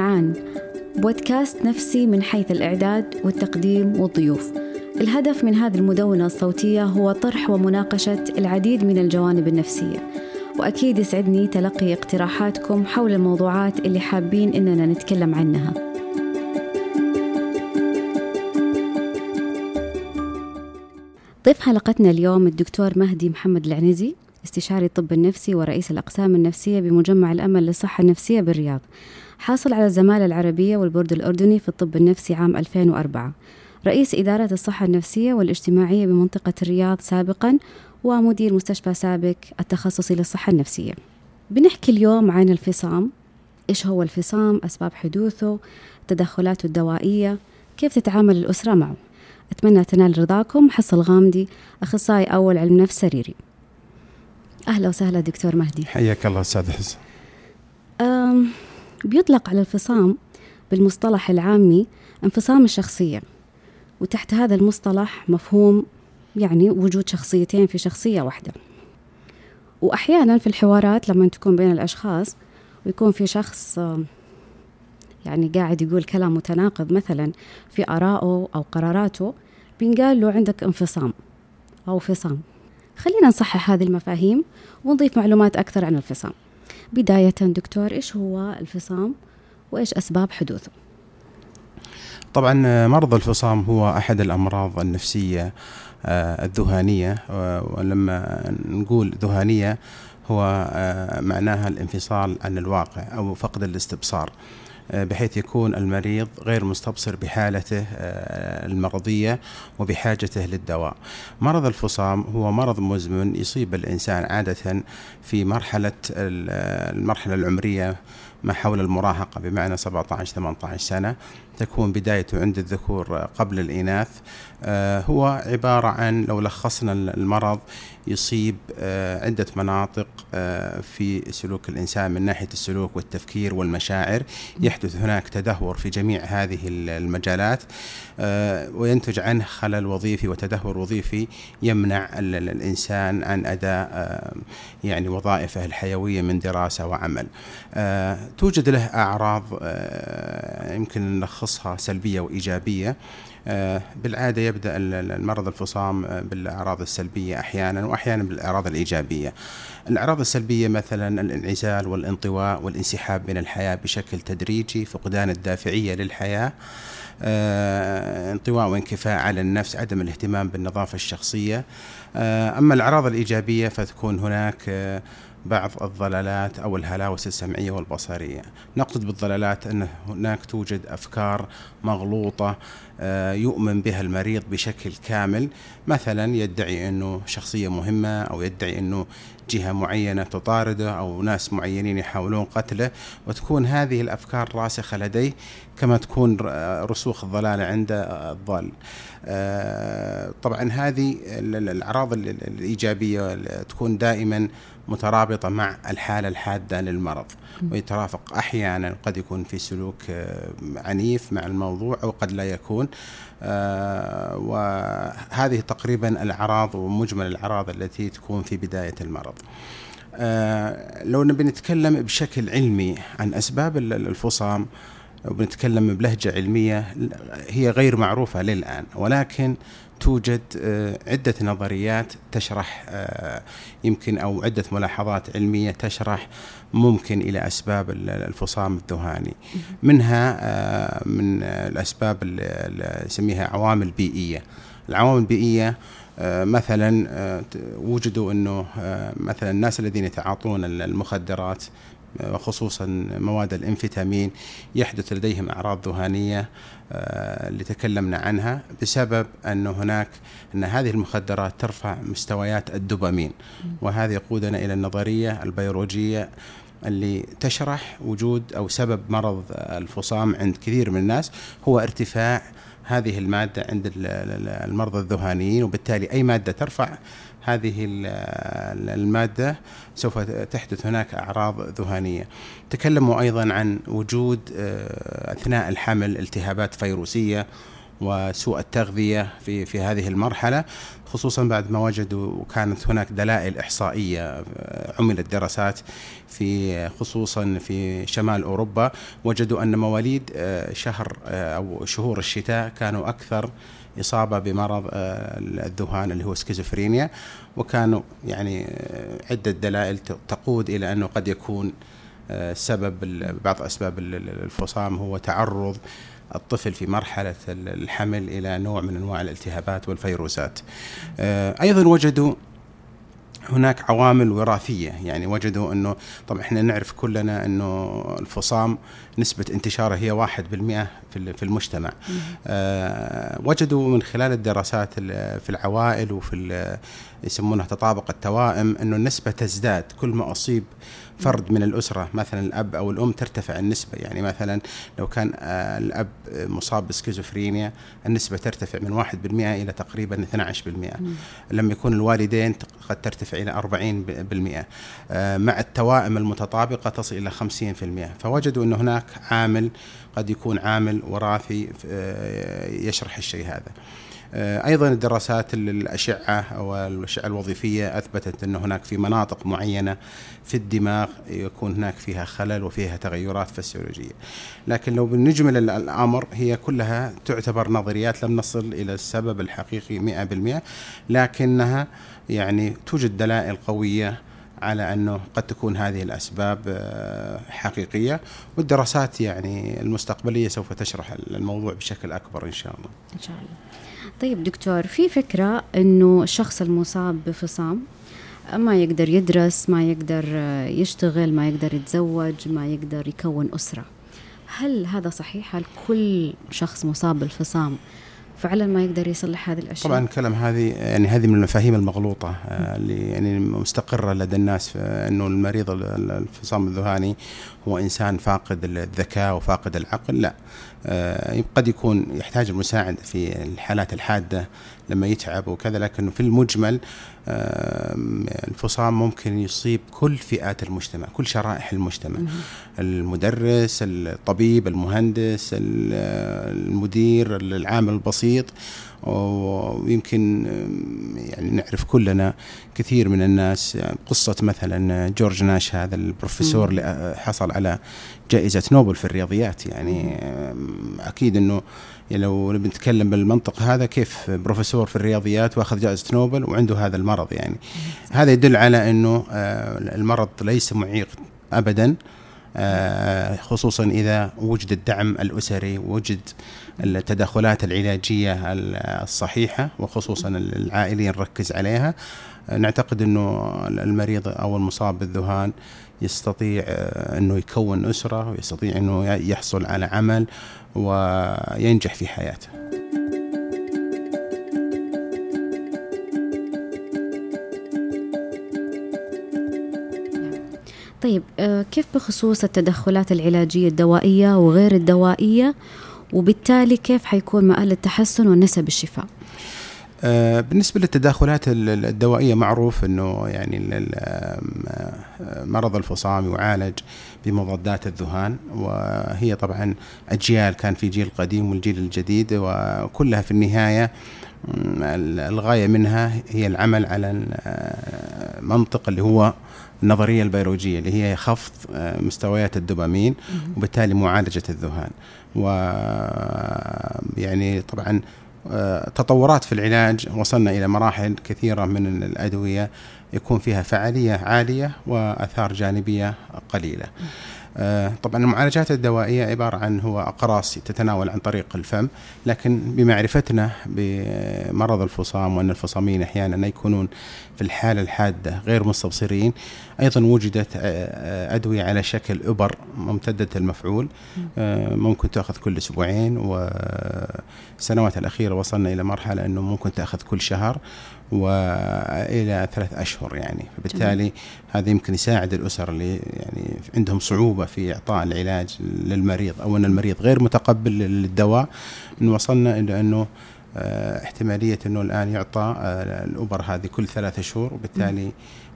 سمعان بودكاست نفسي من حيث الإعداد والتقديم والضيوف. الهدف من هذه المدونة الصوتية هو طرح ومناقشة العديد من الجوانب النفسية. وأكيد يسعدني تلقي اقتراحاتكم حول الموضوعات اللي حابين إننا نتكلم عنها. ضيف حلقتنا اليوم الدكتور مهدي محمد العنزي. استشاري الطب النفسي ورئيس الأقسام النفسية بمجمع الأمل للصحة النفسية بالرياض. حاصل على الزمالة العربية والبورد الأردني في الطب النفسي عام 2004 رئيس إدارة الصحة النفسية والاجتماعية بمنطقة الرياض سابقا ومدير مستشفى سابق التخصصي للصحة النفسية. بنحكي اليوم عن الفصام. إيش هو الفصام؟ أسباب حدوثه تدخلاته الدوائية كيف تتعامل الأسرة معه؟ أتمنى تنال رضاكم. حصل غامدي أخصائي أول علم نفس سريري. أهلا وسهلا دكتور مهدي. حياك الله أستاذ حسن. بيطلق على الفصام بالمصطلح العامي انفصام الشخصية وتحت هذا المصطلح مفهوم يعني وجود شخصيتين في شخصية واحدة. وأحيانا في الحوارات لما تكون بين الأشخاص ويكون في شخص يعني قاعد يقول كلام متناقض مثلا في آرائه أو قراراته بينقال له عندك انفصام أو فصام. خلينا نصحح هذه المفاهيم ونضيف معلومات أكثر عن الفصام. بداية دكتور إيش هو الفصام وإيش أسباب حدوثه؟ طبعا مرض الفصام هو أحد الأمراض النفسية آه، الذهانية ولما نقول ذهانية هو آه، معناها الانفصال عن الواقع أو فقد الاستبصار آه، بحيث يكون المريض غير مستبصر بحالته آه، المرضية وبحاجته للدواء. مرض الفصام هو مرض مزمن يصيب الإنسان عادة في مرحلة المرحلة العمرية ما حول المراهقة بمعنى 17 18 سنة تكون بدايته عند الذكور قبل الإناث. آه، هو عبارة عن لو لخصنا المرض يصيب آه، عدة مناطق آه، في سلوك الإنسان من ناحية السلوك والتفكير والمشاعر. يحدث هناك تدهور في جميع هذه المجالات. وينتج عنه خلل وظيفي وتدهور وظيفي يمنع الإنسان عن أداء يعني وظائفه الحيوية من دراسة وعمل. توجد له أعراض يمكن نلخصها سلبية وإيجابية. آه، بالعادة يبدأ المرض الفصام آه، بالأعراض السلبية أحيانا وأحيانا بالأعراض الإيجابية. الأعراض السلبية مثلا الانعزال والانطواء والانسحاب من الحياة بشكل تدريجي فقدان الدافعية للحياة. آه، انطواء وانكفاء على النفس عدم الاهتمام بالنظافة الشخصية. أما الأعراض الإيجابية فتكون هناك بعض الضلالات أو الهلاوس السمعية والبصرية. نقصد بالضلالات أن هناك توجد أفكار مغلوطة آه، يؤمن بها المريض بشكل كامل. مثلا يدعي أنه شخصية مهمة أو يدعي أنه جهة معينة تطارده أو ناس معينين يحاولون قتله وتكون هذه الأفكار راسخة لديه كما تكون رسوخ الضلالة عند الضال آه، طبعا هذه الأعراض الإيجابية تكون دائما مترابطة مع الحالة الحادة للمرض. ويترافق أحيانا قد يكون في سلوك آه، عنيف مع الموضوع أو قد لا يكون. آه، وهذه تقريبا الأعراض ومجمل الأعراض التي تكون في بداية المرض. آه، لو نبي نتكلم بشكل علمي عن أسباب الفصام وبنتكلم بلهجة علمية هي غير معروفة للآن. ولكن توجد آه، عدة نظريات تشرح آه، يمكن أو عدة ملاحظات علمية تشرح ممكن إلى أسباب الفصام الذهاني منها آه، من الأسباب اللي نسميها عوامل بيئية. العوامل البيئية مثلا وجدوا أنه مثلا الناس الذين يتعاطون المخدرات وخصوصا مواد الانفيتامين يحدث لديهم أعراض ذهانيه آه، اللي تكلمنا عنها بسبب أن هناك أن هذه المخدرات ترفع مستويات الدوبامين. وهذا يقودنا إلى النظرية البيولوجية اللي تشرح وجود أو سبب مرض الفصام عند كثير من الناس هو ارتفاع هذه المادة عند المرضى الذهانيين وبالتالي أي مادة ترفع هذه المادة سوف تحدث هناك أعراض ذهانية تكلموا أيضا عن وجود آه، أثناء الحمل التهابات فيروسية وسوء التغذية في في هذه المرحلة خصوصا بعد ما وجدوا وكانت هناك دلائل إحصائية عملت دراسات في خصوصا في شمال أوروبا. وجدوا أن مواليد شهر أو شهور الشتاء كانوا أكثر إصابة بمرض الذهان اللي هو سكيزوفرينيا وكانوا يعني عدة دلائل تقود إلى أنه قد يكون سبب بعض أسباب الفصام هو تعرض الطفل في مرحلة الحمل إلى نوع من أنواع الالتهابات والفيروسات. أيضا وجدوا هناك عوامل وراثية. يعني وجدوا إنه طبعا إحنا نعرف كلنا إنه الفصام نسبة انتشاره هي واحد بالمئة في المجتمع. آه وجدوا من خلال الدراسات في العوائل وفي يسمونها تطابق التوائم إنه النسبة تزداد. كل ما أصيب فرد من الأسرة مثلا الأب أو الأم ترتفع النسبة. يعني مثلا لو كان آه، الأب مصاب بسكيزوفرينيا النسبة ترتفع من 1% إلى تقريبا 12% لما يكون الوالدين قد ترتفع إلى 40% آه، مع التوائم المتطابقة تصل إلى 50% فوجدوا أن هناك عامل قد يكون عامل وراثي آه، يشرح الشيء هذا. أيضا الدراسات الاشعه أو الأشعة الوظيفية أثبتت أن هناك في مناطق معينة في الدماغ يكون هناك فيها خلل وفيها تغيرات فسيولوجية. لكن لو بنجمل الأمر هي كلها تعتبر نظريات لم نصل إلى السبب الحقيقي 100% لكنها يعني توجد دلائل قوية على أنه قد تكون هذه الأسباب آه، حقيقية والدراسات يعني المستقبلية سوف تشرح الموضوع بشكل أكبر إن شاء الله. إن شاء الله. طيب دكتور في فكرة أنه الشخص المصاب بفصام ما يقدر يدرس ما يقدر يشتغل ما يقدر يتزوج ما يقدر يكون أسرة هل هذا صحيح؟ هل كل شخص مصاب بالفصام فعلا ما يقدر يصلح هذه الأشياء طبعا الكلام هذه يعني هذه من المفاهيم المغلوطة آه، اللي يعني مستقرة لدى الناس إنه المريض الفصام الذهاني هو إنسان فاقد الذكاء وفاقد العقل لا آه، قد يكون يحتاج المساعدة في الحالات الحادة لما يتعب وكذا لكن في المجمل الفصام ممكن يصيب كل فئات المجتمع كل شرائح المجتمع. المدرس الطبيب المهندس المدير العامل البسيط. ويمكن يعني نعرف كلنا كثير من الناس قصة مثلا جورج ناش هذا البروفيسور اللي حصل على جائزة نوبل في الرياضيات يعني أكيد أنه يعني لو بنتكلم بالمنطق هذا كيف بروفيسور في الرياضيات وأخذ جائزة نوبل وعنده هذا المرض يعني. هذا يدل على أنه آه، المرض ليس معيق أبدا آه، خصوصا إذا وجد الدعم الأسري وجد التدخلات العلاجية الصحيحة وخصوصا العائلية نركز عليها. نعتقد أنه المريض أو المصاب بالذهان يستطيع آه، أنه يكون أسرة ويستطيع أنه يحصل على عمل وينجح في حياته. طيب آه، كيف بخصوص التدخلات العلاجية الدوائية وغير الدوائية؟ وبالتالي كيف حيكون مآل التحسن ونسب الشفاء؟ بالنسبة للتداخلات الدوائية معروف أنه يعني مرض الفصام يعالج بمضادات الذهان وهي طبعا أجيال كان في جيل قديم والجيل الجديد وكلها في النهاية الغاية منها هي العمل على المنطق اللي هو النظرية البيولوجية اللي هي خفض آه، مستويات الدوبامين وبالتالي معالجة الذهان. و يعني طبعا آه، تطورات في العلاج. وصلنا إلى مراحل كثيرة من الأدوية يكون فيها فعالية عالية وأثار جانبية قليلة. آه، طبعا المعالجات الدوائية عبارة عن هو أقراص تتناول عن طريق الفم لكن بمعرفتنا بمرض الفصام وأن الفصامين أحيانا يكونون في الحالة الحادة غير مستبصرين أيضا وجدت آه، آه، أدوية على شكل إبر ممتدة المفعول ممكن تأخذ كل أسبوعين والسنوات الأخيرة وصلنا إلى مرحلة أنه ممكن تأخذ كل شهر وإلى ثلاث أشهر يعني. فبالتالي هذا يمكن يساعد الأسر اللي يعني عندهم صعوبة في إعطاء العلاج للمريض أو أن المريض غير متقبل للدواء. إن وصلنا إلى أنه آه، احتمالية إنه الآن يعطى آه، الابر هذه كل ثلاثة شهور وبالتالي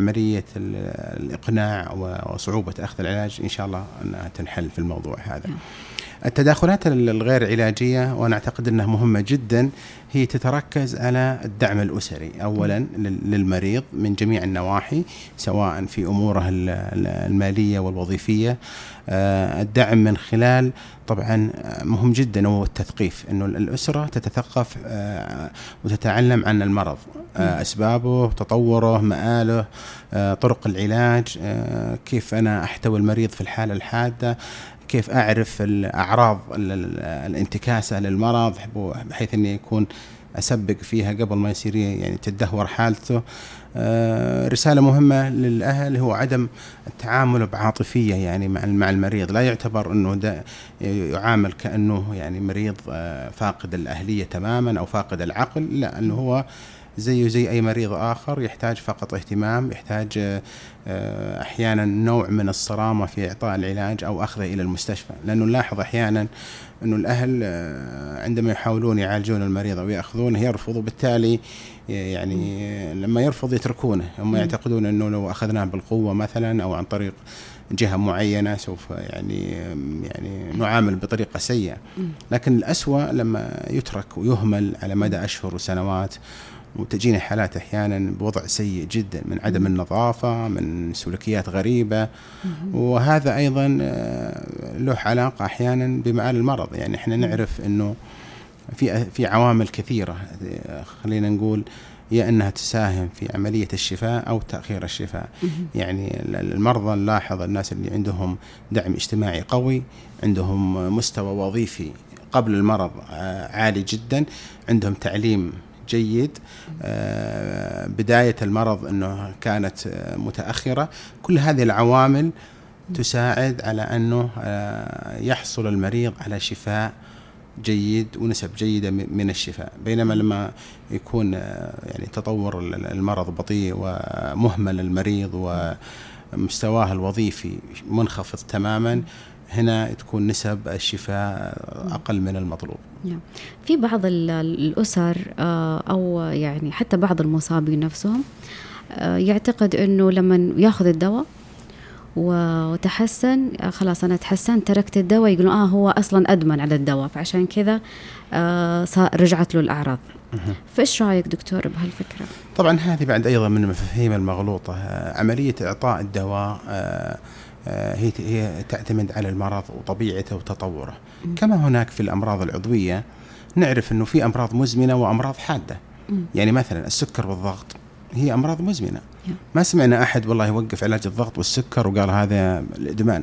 عملية الإقناع وصعوبة أخذ العلاج إن شاء الله أنها تنحل في الموضوع هذا. نعم. التداخلات الغير علاجية وأنا أعتقد إنها مهمة جدا هي تتركز على الدعم الأسري اولا للمريض من جميع النواحي سواء في أموره المالية والوظيفية آه، الدعم من خلال طبعا مهم جدا هو التثقيف إنه الأسرة تتثقف آه، وتتعلم عن المرض آه، أسبابه تطوره مآله طرق العلاج كيف أنا أحتوي المريض في الحالة الحادة كيف أعرف الأعراض الانتكاسة للمرض بحيث إني يكون أسبق فيها قبل ما يصير يعني تدهور حالته. آه، رسالة مهمة للأهل هو عدم التعامل بعاطفية يعني مع مع المريض. لا يعتبر إنه ده يعامل كأنه يعني مريض آه، فاقد الأهلية تماما أو فاقد العقل لا إنه هو زيه زي أي مريض آخر يحتاج فقط اهتمام يحتاج آه، أحيانا نوع من الصرامة في إعطاء العلاج أو أخذه إلى المستشفى. لأنه نلاحظ أحيانا أنه الأهل آه، عندما يحاولون يعالجون المريض أو يأخذونه يرفضوا بالتالي يعني لما يرفض يتركونه. هم يعتقدون أنه لو أخذناه بالقوة مثلا أو عن طريق جهة معينة سوف يعني يعني نعامل بطريقة سيئة. لكن الأسوأ لما يترك ويهمل على مدى أشهر وسنوات وتجينا حالات أحيانا بوضع سيء جدا من عدم النظافة من سلوكيات غريبة. وهذا أيضا آه، له علاقة أحيانا بمآل المرض. يعني إحنا نعرف إنه في في عوامل كثيرة خلينا نقول يا إنها تساهم في عملية الشفاء أو تأخير الشفاء. يعني المرضى نلاحظ الناس اللي عندهم دعم اجتماعي قوي عندهم مستوى وظيفي قبل المرض آه، عالي جدا عندهم تعليم جيد. آه، بداية المرض أنه كانت آه، متأخرة. كل هذه العوامل تساعد على أنه آه، يحصل المريض على شفاء جيد ونسب جيدة من الشفاء. بينما لما يكون يعني تطور المرض بطيء ومهمل المريض ومستواه الوظيفي منخفض تماما هنا تكون نسب الشفاء أقل من المطلوب. في بعض الأسر آه، أو يعني حتى بعض المصابين نفسهم آه، يعتقد أنه لما ياخذ الدواء وتحسن آه، خلاص أنا تحسنت تركت الدواء يقولون آه هو أصلا أدمن على الدواء فعشان كذا آه رجعت له الأعراض. فإيش رأيك دكتور بهالفكرة؟ طبعا هذه بعد أيضا من المفاهيم المغلوطة عملية إعطاء الدواء آه آه، هي هي تعتمد على المرض وطبيعته وتطوره. كما هناك في الأمراض العضوية نعرف إنه في أمراض مزمنة وأمراض حادة. يعني مثلا السكر والضغط هي أمراض مزمنة. ما سمعنا أحد والله يوقف علاج الضغط والسكر وقال هذا الإدمان.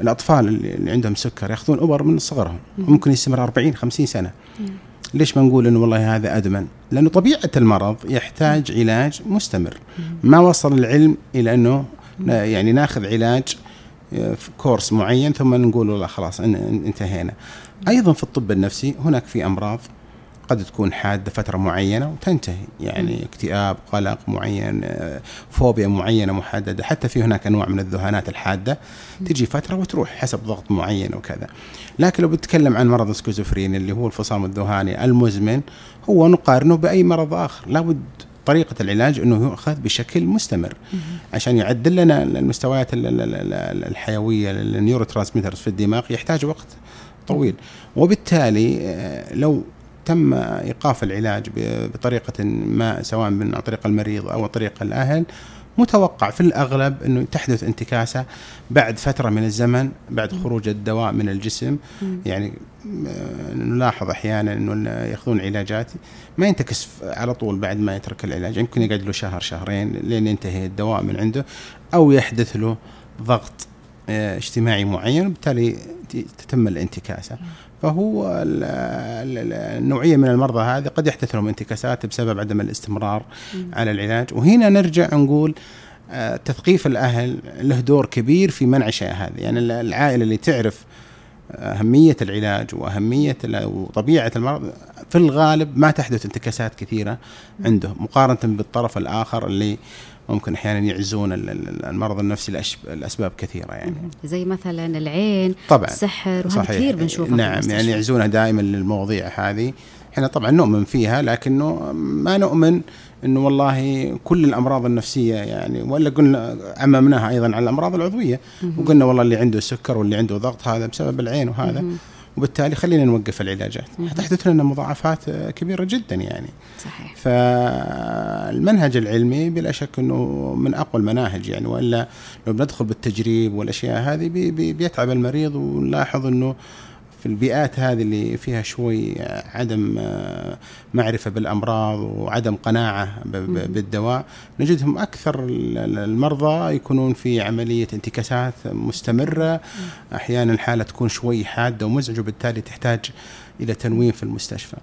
الأطفال اللي عندهم سكر يأخذون أبر من صغرهم. ممكن يستمر 40 50 سنة. ليش ما نقول إنه والله هذا أدمن؟ لأنه طبيعة المرض يحتاج علاج مستمر. ما وصل العلم إلى إنه يعني ناخذ علاج كورس معين ثم نقول والله خلاص انتهينا. أيضا في الطب النفسي هناك في أمراض قد تكون حادة فترة معينة وتنتهي يعني اكتئاب قلق معين فوبيا معينة محددة. حتى في هناك أنواع من الذهانات الحادة تجي فترة وتروح حسب ضغط معين وكذا. لكن لو بتكلم عن مرض السكيزوفرين اللي هو الفصام الذهاني المزمن هو نقارنه بأي مرض آخر. لابد طريقة العلاج أنه يؤخذ بشكل مستمر. عشان يعدل لنا المستويات الحيوية لل neurotransmitters في الدماغ يحتاج وقت طويل. وبالتالي آه، لو تم إيقاف العلاج بطريقة ما سواء من طريق المريض أو طريق الأهل متوقع في الأغلب إنه تحدث انتكاسة بعد فترة من الزمن بعد خروج الدواء من الجسم. يعني آه، نلاحظ أحيانا إنه يأخذون علاجات ما ينتكس على طول بعد ما يترك العلاج. يمكن يقعد له شهر شهرين لين ينتهي الدواء من عنده أو يحدث له ضغط آه، اجتماعي معين. وبالتالي تتم الانتكاسة. فهو النوعية من المرضى هذه قد يحدث لهم انتكاسات بسبب عدم الاستمرار على العلاج. وهنا نرجع نقول آه، تثقيف الأهل له دور كبير في منع الشيء هذا يعني العائلة اللي تعرف أهمية العلاج وأهمية وطبيعة المرض في الغالب ما تحدث انتكاسات كثيرة عنده مقارنة بالطرف الآخر اللي ممكن أحيانا يعزون المرض النفسي لأسباب كثيرة يعني. زي مثلا العين طبعا. السحر وهذا كثير بنشوفها نعم يعني يعزونها دائما للمواضيع هذه. إحنا طبعا نؤمن فيها لكنه ما نؤمن إنه والله كل الأمراض النفسية يعني ولا قلنا عممناها أيضا على الأمراض العضوية. وقلنا والله اللي عنده سكر واللي عنده ضغط هذا بسبب العين وهذا. وبالتالي خلينا نوقف العلاجات. تحدث لنا مضاعفات كبيرة جدا يعني. صحيح. فالمنهج العلمي بلا شك أنه من أقوى المناهج يعني. وإلا لو بندخل بالتجريب والأشياء هذه بي بي بيتعب المريض ونلاحظ أنه في البيئات هذه اللي فيها شوي عدم آه، معرفة بالأمراض وعدم قناعة بالدواء نجدهم أكثر المرضى يكونون في عملية انتكاسات مستمرة. أحيانا الحالة تكون شوي حادة ومزعجة وبالتالي تحتاج إلى تنويم في المستشفى.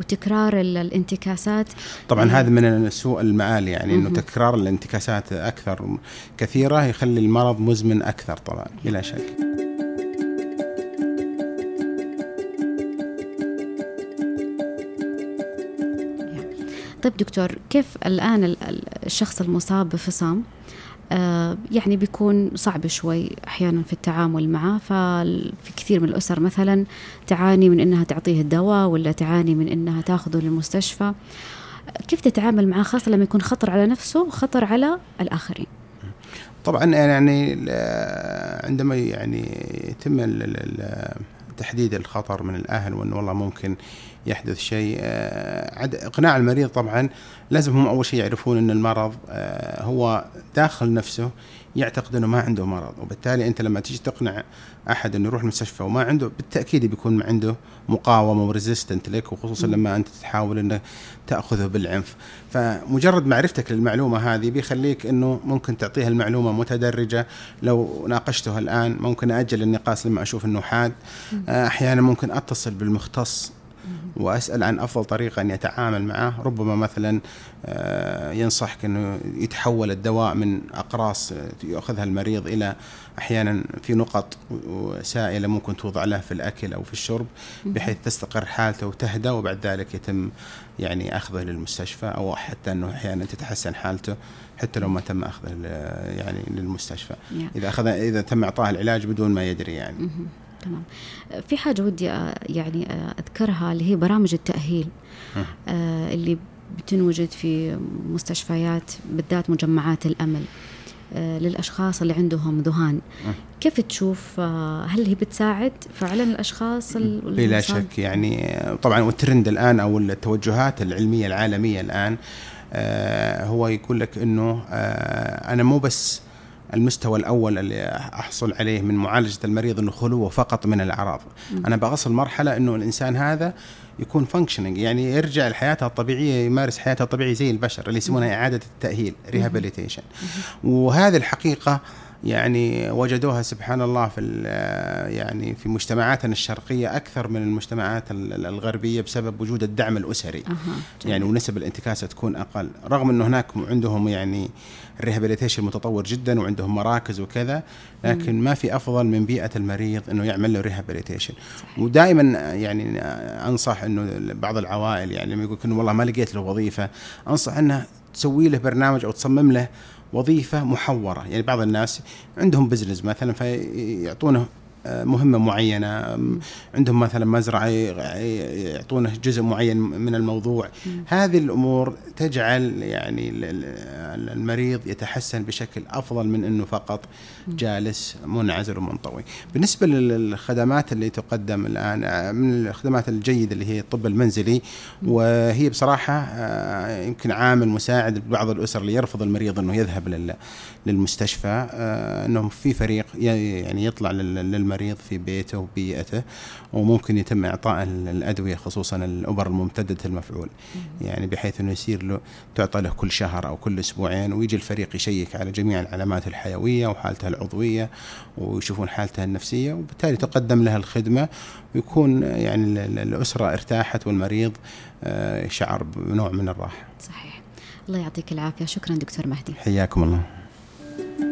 وتكرار الانتكاسات؟ طبعا هذا من سوء المآل يعني إنه تكرار الانتكاسات أكثر كثيرة يخلي المرض مزمن أكثر طبعا بلا شك. طيب دكتور كيف الآن الشخص المصاب بفصام؟ آه يعني بيكون صعب شوي أحيانا في التعامل معه ففي كثير من الأسر مثلا تعاني من إنها تعطيه الدواء ولا تعاني من إنها تاخذه للمستشفى. كيف تتعامل معه خاصة لما يكون خطر على نفسه وخطر على الآخرين؟ طبعا يعني عندما يعني يتم تحديد الخطر من الأهل وإنه والله ممكن يحدث شيء. آه، اقناع المريض طبعا لازم هم أول شيء يعرفون إن المرض آه، هو داخل نفسه يعتقد إنه ما عنده مرض وبالتالي أنت لما تيجي تقنع أحد إنه يروح المستشفى وما عنده بالتأكيد بيكون عنده مقاومة وريزيستنت لك وخصوصا لما أنت تحاول انك تأخذه بالعنف. فمجرد معرفتك للمعلومة هذه بيخليك إنه ممكن تعطيها المعلومة متدرجة. لو ناقشته الآن ممكن أجل النقاش لما أشوف إنه حاد. آه، أحيانا ممكن أتصل بالمختص وأسأل عن أفضل طريقة أن يتعامل معه. ربما مثلا آه، ينصحك إنه يتحول الدواء من أقراص يأخذها المريض إلى أحيانا في نقط سائله ممكن توضع له في الأكل أو في الشرب بحيث تستقر حالته وتهدى وبعد ذلك يتم يعني أخذه للمستشفى أو حتى إنه أحيانا تتحسن حالته حتى لو ما تم أخذه يعني للمستشفى. إذا اخذ إذا تم إعطاه العلاج بدون ما يدري يعني. تمام. في حاجة ودي يعني أذكرها اللي هي برامج التأهيل آه اللي بتنوجد في مستشفيات بالذات مجمعات الأمل آه للأشخاص اللي عندهم ذهان كيف تشوف هل هي بتساعد فعلا الأشخاص بلا شك يعني طبعا والترند الآن أو التوجهات العلمية العالمية الآن آه، هو يقول لك أنه آه، أنا مو بس المستوى الأول اللي أحصل عليه من معالجة المريض إنه خلوه فقط من الأعراض. م. أنا بوصل مرحلة إنه الإنسان هذا يكون functioning يعني يرجع لحياته الطبيعية يمارس حياته الطبيعية زي البشر اللي يسمونها إعادة التأهيل rehabilitation وهذه الحقيقة يعني وجدوها سبحان الله في يعني في مجتمعاتنا الشرقية أكثر من المجتمعات الغربية بسبب وجود الدعم الأسري. أه. يعني ونسب الانتكاسة تكون أقل. رغم إنه هناك عندهم يعني ال rehabilitation متطور جدا وعندهم مراكز وكذا لكن ما في أفضل من بيئة المريض إنه يعمل له rehabilitation ودائما يعني أنصح إنه بعض العوائل يعني لما يقول والله ما لقيت له وظيفة أنصح إنه تسوي له برنامج أو تصمم له وظيفة محورة. يعني بعض الناس عندهم بزنس مثلا فيعطونه مهمة معينة عندهم مثلا مزرعة يعطونه جزء معين من الموضوع. هذه الأمور تجعل يعني المريض يتحسن بشكل أفضل من إنه فقط جالس منعزل ومنطوي. بالنسبة للخدمات اللي تقدم الآن من الخدمات الجيدة اللي هي الطب المنزلي وهي بصراحة آه، يمكن عامل مساعد لبعض الأسر اللي يرفض المريض إنه يذهب للمستشفى آه، إنهم في فريق يعني يطلع للمريض في بيته وبيئته وممكن يتم إعطاء الأدوية خصوصا الأبر الممتدة المفعول يعني بحيث إنه يصير له تعطى له كل شهر أو كل أسبوعين ويجي الفريق يشيك على جميع العلامات الحيوية وحالته العضوية ويشوفون حالته النفسية وبالتالي تقدم لها الخدمة ويكون يعني الأسرة ارتاحت والمريض آه، شعر بنوع من الراحة. صحيح. الله يعطيك العافية، شكرا دكتور مهدي. حياكم الله. Thank you.